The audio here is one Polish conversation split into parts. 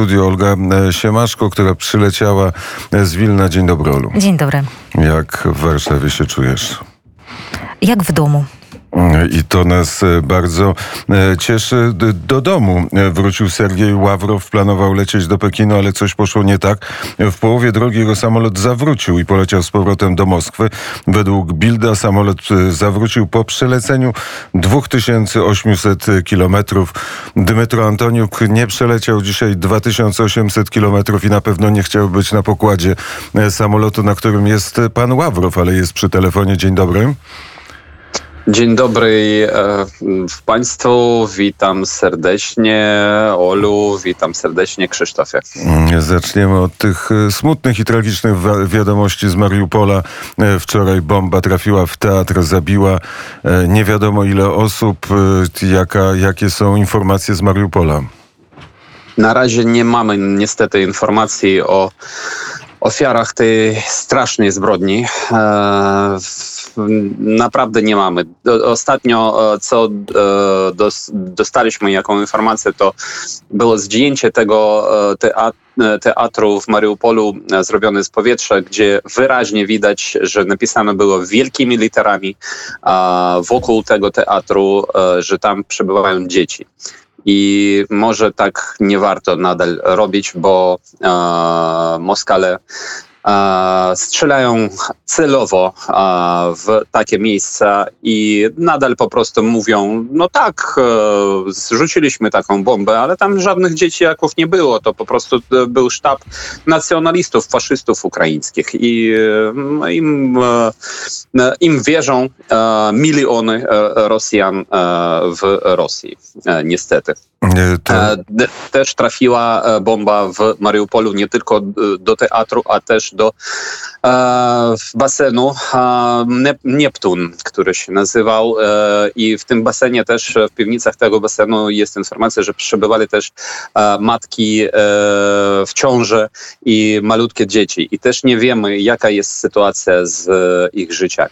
studiu Olga Siemaszko, która przyleciała z Wilna. Dzień dobry, Olu. Dzień dobry. Jak w Warszawie się czujesz? Jak w domu. I to nas e, bardzo e, cieszy. Do domu e, wrócił Sergiej Ławrow, planował lecieć do Pekinu, ale coś poszło nie tak. W połowie drogi jego samolot zawrócił i poleciał z powrotem do Moskwy. Według Bilda samolot zawrócił po przeleceniu 2800 kilometrów. Dmytro Antoniuk nie przeleciał dzisiaj 2800 kilometrów i na pewno nie chciał być na pokładzie samolotu, na którym jest pan Ławrow, ale jest przy telefonie. Dzień dobry. Dzień dobry w Państwu, witam serdecznie Olu, witam serdecznie Krzysztofie. Zaczniemy od tych e, smutnych i tragicznych wiadomości z Mariupola. E, wczoraj bomba trafiła w teatr, zabiła e, nie wiadomo ile osób. Jaka, jakie są informacje z Mariupola? Na razie nie mamy niestety informacji o ofiarach tej strasznej zbrodni. Naprawdę nie mamy. Ostatnio, e, co e, dostaliśmy jaką informację, to było zdjęcie tego e, teatru w Mariupolu zrobione z powietrza, gdzie wyraźnie widać, że napisane było wielkimi literami wokół tego teatru, że tam przebywają dzieci. I może tak nie warto nadal robić, bo e, Moskale strzelają celowo w takie miejsca i nadal po prostu mówią, no tak, e, zrzuciliśmy taką bombę, ale tam żadnych dzieciaków nie było. To po prostu e, był sztab nacjonalistów, faszystów ukraińskich i e, im, im wierzą miliony Rosjan w Rosji, niestety. To... Też trafiła bomba w Mariupolu nie tylko do teatru, a też do basenu Neptun, który się nazywał e, i w tym basenie też, w piwnicach tego basenu jest informacja, że przebywali też matki e, w ciąży i malutkie dzieci i też nie wiemy jaka jest sytuacja z ich życiami.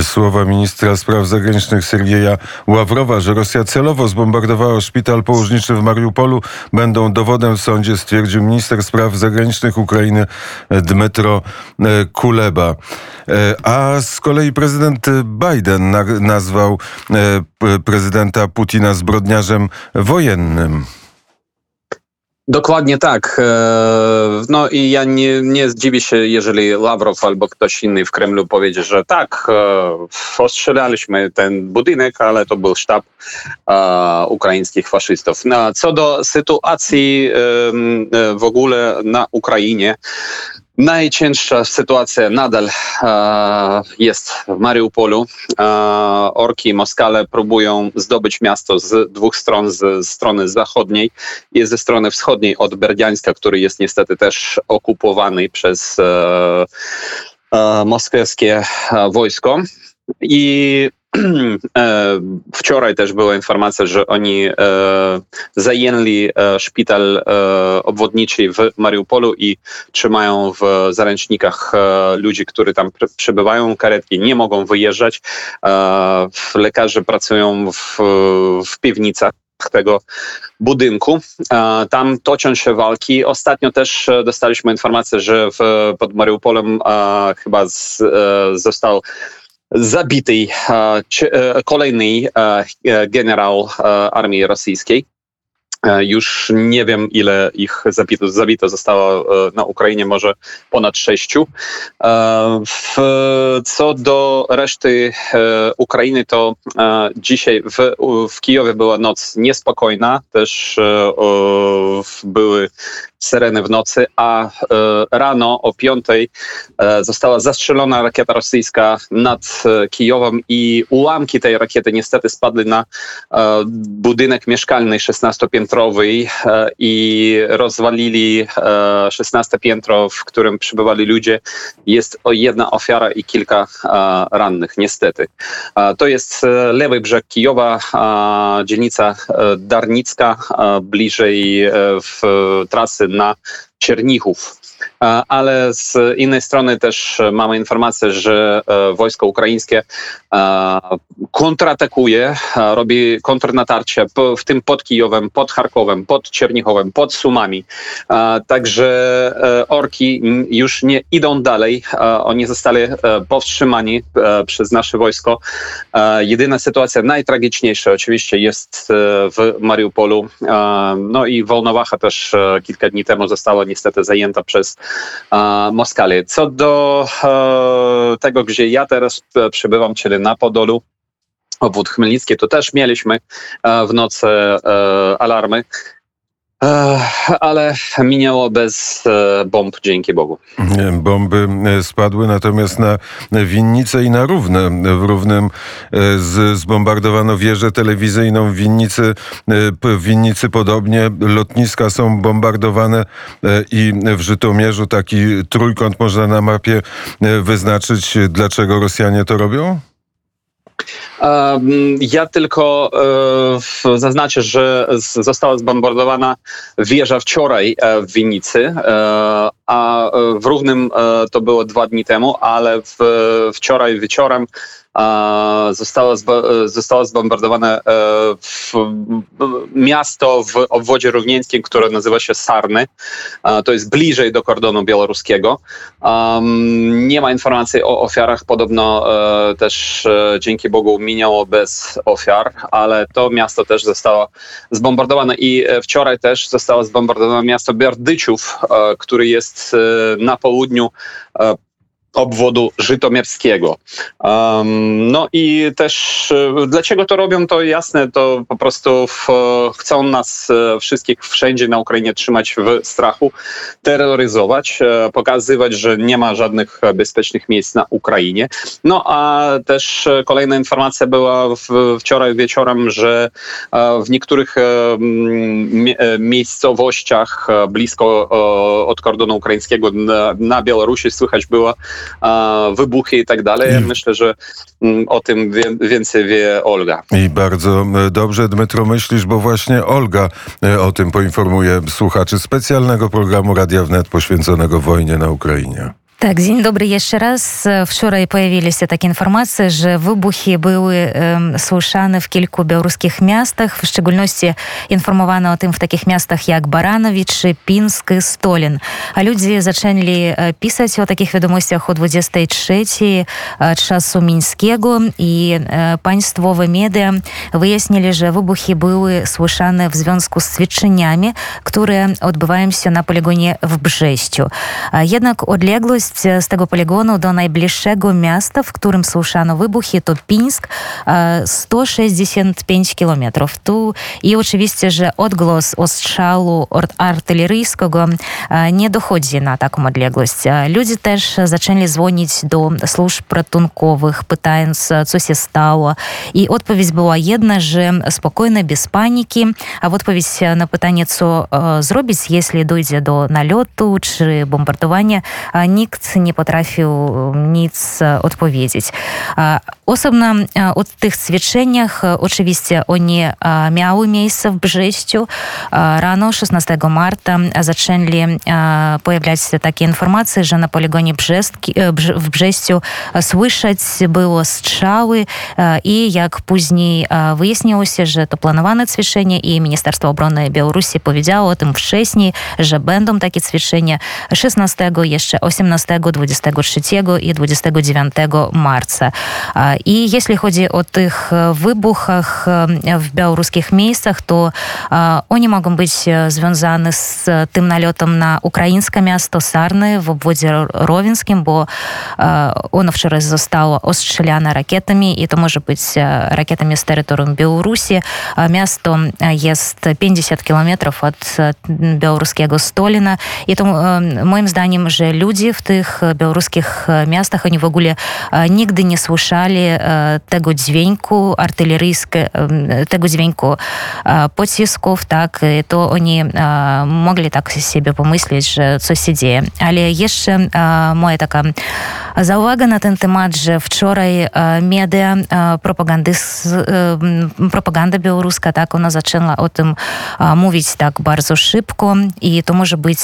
Słowa ministra spraw zagranicznych Sergieja Ławrowa, że Rosja celowo zbombardowała szpital położniczy w Mariupolu, będą dowodem w sądzie, stwierdził minister spraw zagranicznych Ukrainy Dmytro e, Kuleba. E, a z kolei prezydent Biden nazwał e, prezydenta Putina zbrodniarzem wojennym. Dokładnie tak. E, no i ja nie, nie zdziwię się, jeżeli Lawrow albo ktoś inny w Kremlu powiedzie, że tak, e, ostrzelaliśmy ten budynek, ale to był sztab e, ukraińskich faszystów. No, co do sytuacji w ogóle na Ukrainie, Najcięższa sytuacja nadal e, jest w Mariupolu. E, orki i Moskale próbują zdobyć miasto z dwóch stron, z strony zachodniej i ze strony wschodniej od Berdiańska, który jest niestety też okupowany przez e, e moskiewskie e, wojsko. I wczoraj też była informacja, że oni e, zajęli e, szpital obwodniczy w Mariupolu i trzymają w zaręcznikach ludzi, którzy tam przebywają. Karetki nie mogą wyjeżdżać. Lekarze pracują w, w piwnicach tego budynku. Tam toczą się walki. Ostatnio też dostaliśmy informację, że w, pod Mariupolem chyba z, został zabity kolejny generał armii rosyjskiej. Już nie wiem, ile ich zabito, zabito zostało na Ukrainie, może ponad sześciu. Co do reszty Ukrainy, to dzisiaj w, w Kijowie była noc niespokojna. Też były syreny w nocy, a e, rano o piątej e, została zastrzelona rakieta rosyjska nad e, Kijowem i ułamki tej rakiety niestety spadły na budynek mieszkalny 16-piętrowy i rozwalili 16 piętro, w którym przybywali ludzie. Jest jedna ofiara i kilka rannych, niestety. To jest lewy brzeg Kijowa, dzielnica Darnicka, bliżej w trasy na Czernichów. Ale z innej strony też mamy informację, że wojsko ukraińskie kontratakuje, robi kontrnatarcie w tym pod Kijowem, pod Charkowem, pod Czernichowem, pod Sumami. Także orki już nie idą dalej. Oni zostali powstrzymani przez nasze wojsko. Jedyna sytuacja najtragiczniejsza oczywiście jest w Mariupolu. No i Wolnowacha też kilka dni temu została niestety zajęta przez Moskalię. Co do tego, gdzie ja teraz przebywam, czyli na Podolu, obwód Chmielnicki, to też mieliśmy w nocy alarmy. Ale minęło bez bomb, dzięki Bogu. Bomby spadły natomiast na winnicę i na Równe. W Równym zbombardowano wieżę telewizyjną w winnicy, w winnicy podobnie. Lotniska są bombardowane i w Żytomierzu taki trójkąt można na mapie wyznaczyć. Dlaczego Rosjanie to robią? Ja tylko zaznaczę, że została zbombardowana wieża wczoraj w Winnicy, a w Równym to było dwa dni temu, ale wczoraj wieczorem zostało, zostało zbombardowane w miasto w obwodzie równieńskim, które nazywa się Sarny. To jest bliżej do kordonu białoruskiego. Nie ma informacji o ofiarach. Podobno też dzięki Bogu minęło bez ofiar, ale to miasto też zostało zbombardowane i wczoraj też zostało zbombardowane miasto Berdyczów, który jest na południu obwodu żytomierskiego. Um, no i też dlaczego to robią, to jasne, to po prostu w, chcą nas wszystkich wszędzie na Ukrainie trzymać w strachu, terroryzować, pokazywać, że nie ma żadnych bezpiecznych miejsc na Ukrainie. No a też kolejna informacja była w, wczoraj wieczorem, że w niektórych miejscowościach blisko od kordonu ukraińskiego na, na Białorusi słychać było wybuchy i tak dalej. Myślę, że mm, o tym więcej wie Olga. I bardzo e, dobrze, Dmytro, myślisz, bo właśnie Olga e, o tym poinformuje słuchaczy specjalnego programu Radia Wnet poświęconego wojnie na Ukrainie. Так, дзень добры яшчэ раз вчора появіліся так інфармацыя że выбухі były um, słyszane w kilku białoruskich miastach w szczególności informowano o tym w takich miastach jak Baranowicz, Pińsk, Stolin a ludzie zaczęli pisać o takich wiadomościach o 23 czasu mińskiego i państwowe media wyjaśnili, że wybuchy były słyszane w związku z ćwiczeniami, które odbywają się na poligonie w Brześciu. Jednak odległość z tego poligonu do najbliższego miasta, w którym słyszano wybuchy, to Pińsk, 165 kilometrów. Tu i oczywiście, że odgłos ostrzału artyleryjskiego nie dochodzi na taką odległość. Ludzie też zaczęli dzwonić do służb ratunkowych, pytając, co się stało. I odpowiedź była jedna, że spokojnie, bez paniki. A w odpowiedź na pytanie, co zrobić, jeśli dojdzie do nalotu czy bombardowania, nikt nie potrafił nic odpowiedzieć. Osobno o tych ćwiczeniach oczywiście one miały miejsce w Brześciu. Rano 16 marca zaczęli pojawiać się takie informacje, że na poligonie Brzestki, w Brześciu słyszeć było strzały i jak później wyjaśniło się, że to planowane ćwiczenie i Ministerstwo Obrony Białorusi powiedziało o tym wcześniej, że będą takie ćwiczenia 16, jeszcze 18 23 i 29 marca. I jeśli chodzi o tych wybuchach w białoruskich miejscach, to oni mogą być związane z tym nalotem na ukraińskie miasto Sarny w obwodzie rowińskim, bo ono wczoraj zostało ostrzeliane rakietami i to może być rakietami z terytorium Białorusi. Miasto jest 50 kilometrów od białoruskiego Stolina i to moim zdaniem, że ludzie w tych dużych białoruskich miastach oni w ogóle nigdy nie słyszeli tego dźwięku artyleryjskiego, tego dźwięku pocisków, tak, to oni mogli tak sobie pomyśleć, że coś się dzieje. Ale jeszcze moja taka zauwaga na ten temat, że wczoraj media propagandy, propaganda białoruska, tak, ona zaczęła o tym mówić tak bardzo szybko i to może być,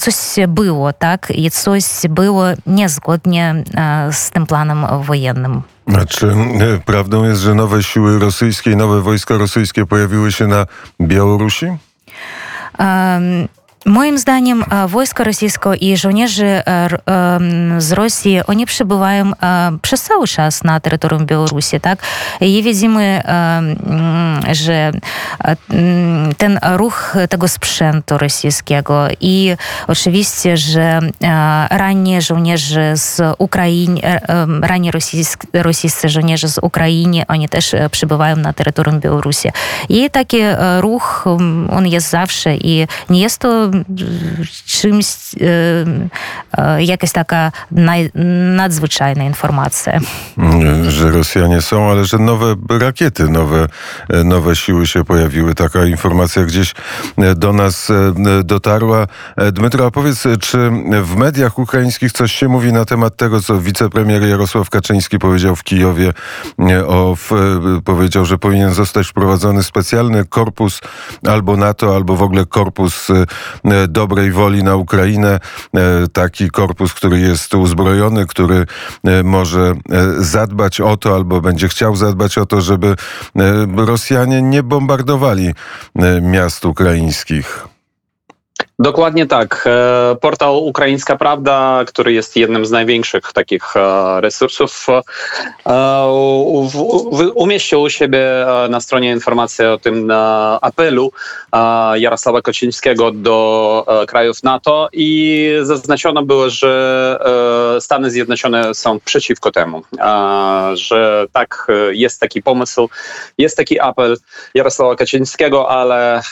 coś było, tak, i coś było niezgodnie z tym planem wojennym. A czy prawdą jest, że nowe siły rosyjskie, nowe wojska rosyjskie pojawiły się na Białorusi? Um, Moim zdaniem wojsko rosyjskie i żołnierze z Rosji, oni przebywają przez cały czas na terytorium Białorusi, tak? I widzimy, że ten ruch tego sprzętu rosyjskiego i oczywiście, że ranni żołnierze z Ukrainy, ranni rosyjscy żołnierze z Ukrainy, oni też przebywają na terytorium Białorusi. I taki ruch, on jest zawsze i nie jest to czymś, jakaś taka nadzwyczajna informacja. Że Rosjanie są, ale że nowe rakiety, nowe, nowe siły się pojawiły. Taka informacja gdzieś do nas dotarła. Dmytro, a powiedz, czy w mediach ukraińskich coś się mówi na temat tego, co wicepremier Jarosław Kaczyński powiedział w Kijowie, o, w, powiedział, że powinien zostać wprowadzony specjalny korpus albo NATO, albo w ogóle korpus dobrej woli na Ukrainę, e, taki korpus, który jest uzbrojony, który e, może e, zadbać o to, albo będzie chciał zadbać o to, żeby Rosjanie nie bombardowali miast ukraińskich. Dokładnie tak. E, portal Ukraińska Prawda, który jest jednym z największych takich e, resursów, e, umieścił u siebie na stronie informację o tym apelu Jarosława Kocińskiego do krajów NATO i zaznaczono było, że Stany Zjednoczone są przeciwko temu, że tak, jest taki pomysł, jest taki apel Jarosława Kaczyńskiego, ale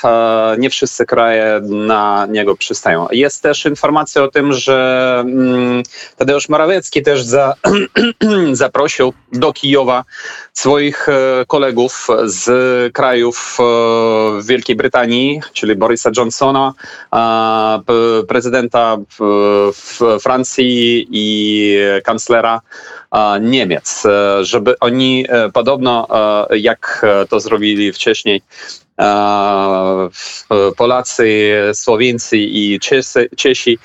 nie wszyscy kraje na niego przystają. Jest też informacja o tym, że mm, Tadeusz Morawiecki też za, zaprosił do Kijowa swoich e, kolegów z krajów e, Wielkiej Brytanii, czyli Borisa Johnsona, prezydenta Francji i kancelera Niemiec, e, żeby oni podobno, jak to zrobili wcześniej, Polacy, Słowińcy i Czesi, Czesi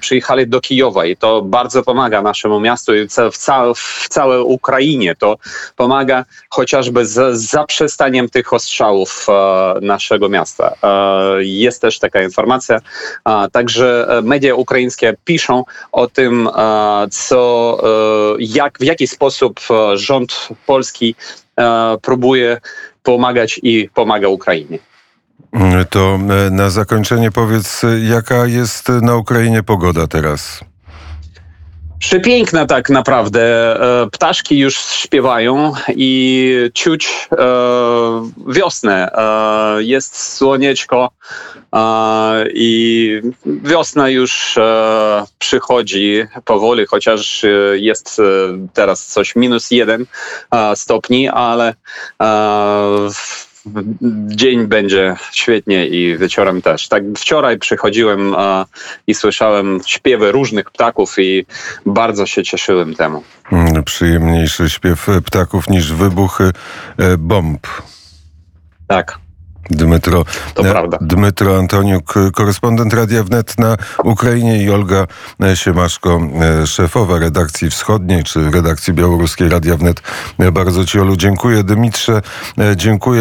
przyjechali do Kijowa i to bardzo pomaga naszemu miastu i w, całe, w całej Ukrainie. To pomaga chociażby z zaprzestaniem tych ostrzałów naszego miasta. Jest też taka informacja. Także media ukraińskie piszą o tym, co, jak, w jaki sposób rząd polski próbuje pomagać i pomaga Ukrainie. To e, na zakończenie powiedz, jaka jest na Ukrainie pogoda teraz? Przepiękna tak naprawdę. E, ptaszki już śpiewają i czuć e, wiosnę. Jest słoneczko i wiosna już przychodzi powoli, chociaż jest teraz coś minus jeden stopni, ale dzień będzie świetnie i wieczorem też. Tak wczoraj przychodziłem a, i słyszałem śpiewy różnych ptaków i bardzo się cieszyłem temu. Mm, przyjemniejszy śpiew ptaków niż wybuchy e, bomb. Tak. Dmytro, to prawda. Dmytro Antoniuk, korespondent Radia Wnet na Ukrainie i Olga Siemaszko, e, szefowa redakcji wschodniej czy redakcji białoruskiej Radia Wnet. Bardzo Ci Olu dziękuję. Dymitrze, e, dziękuję.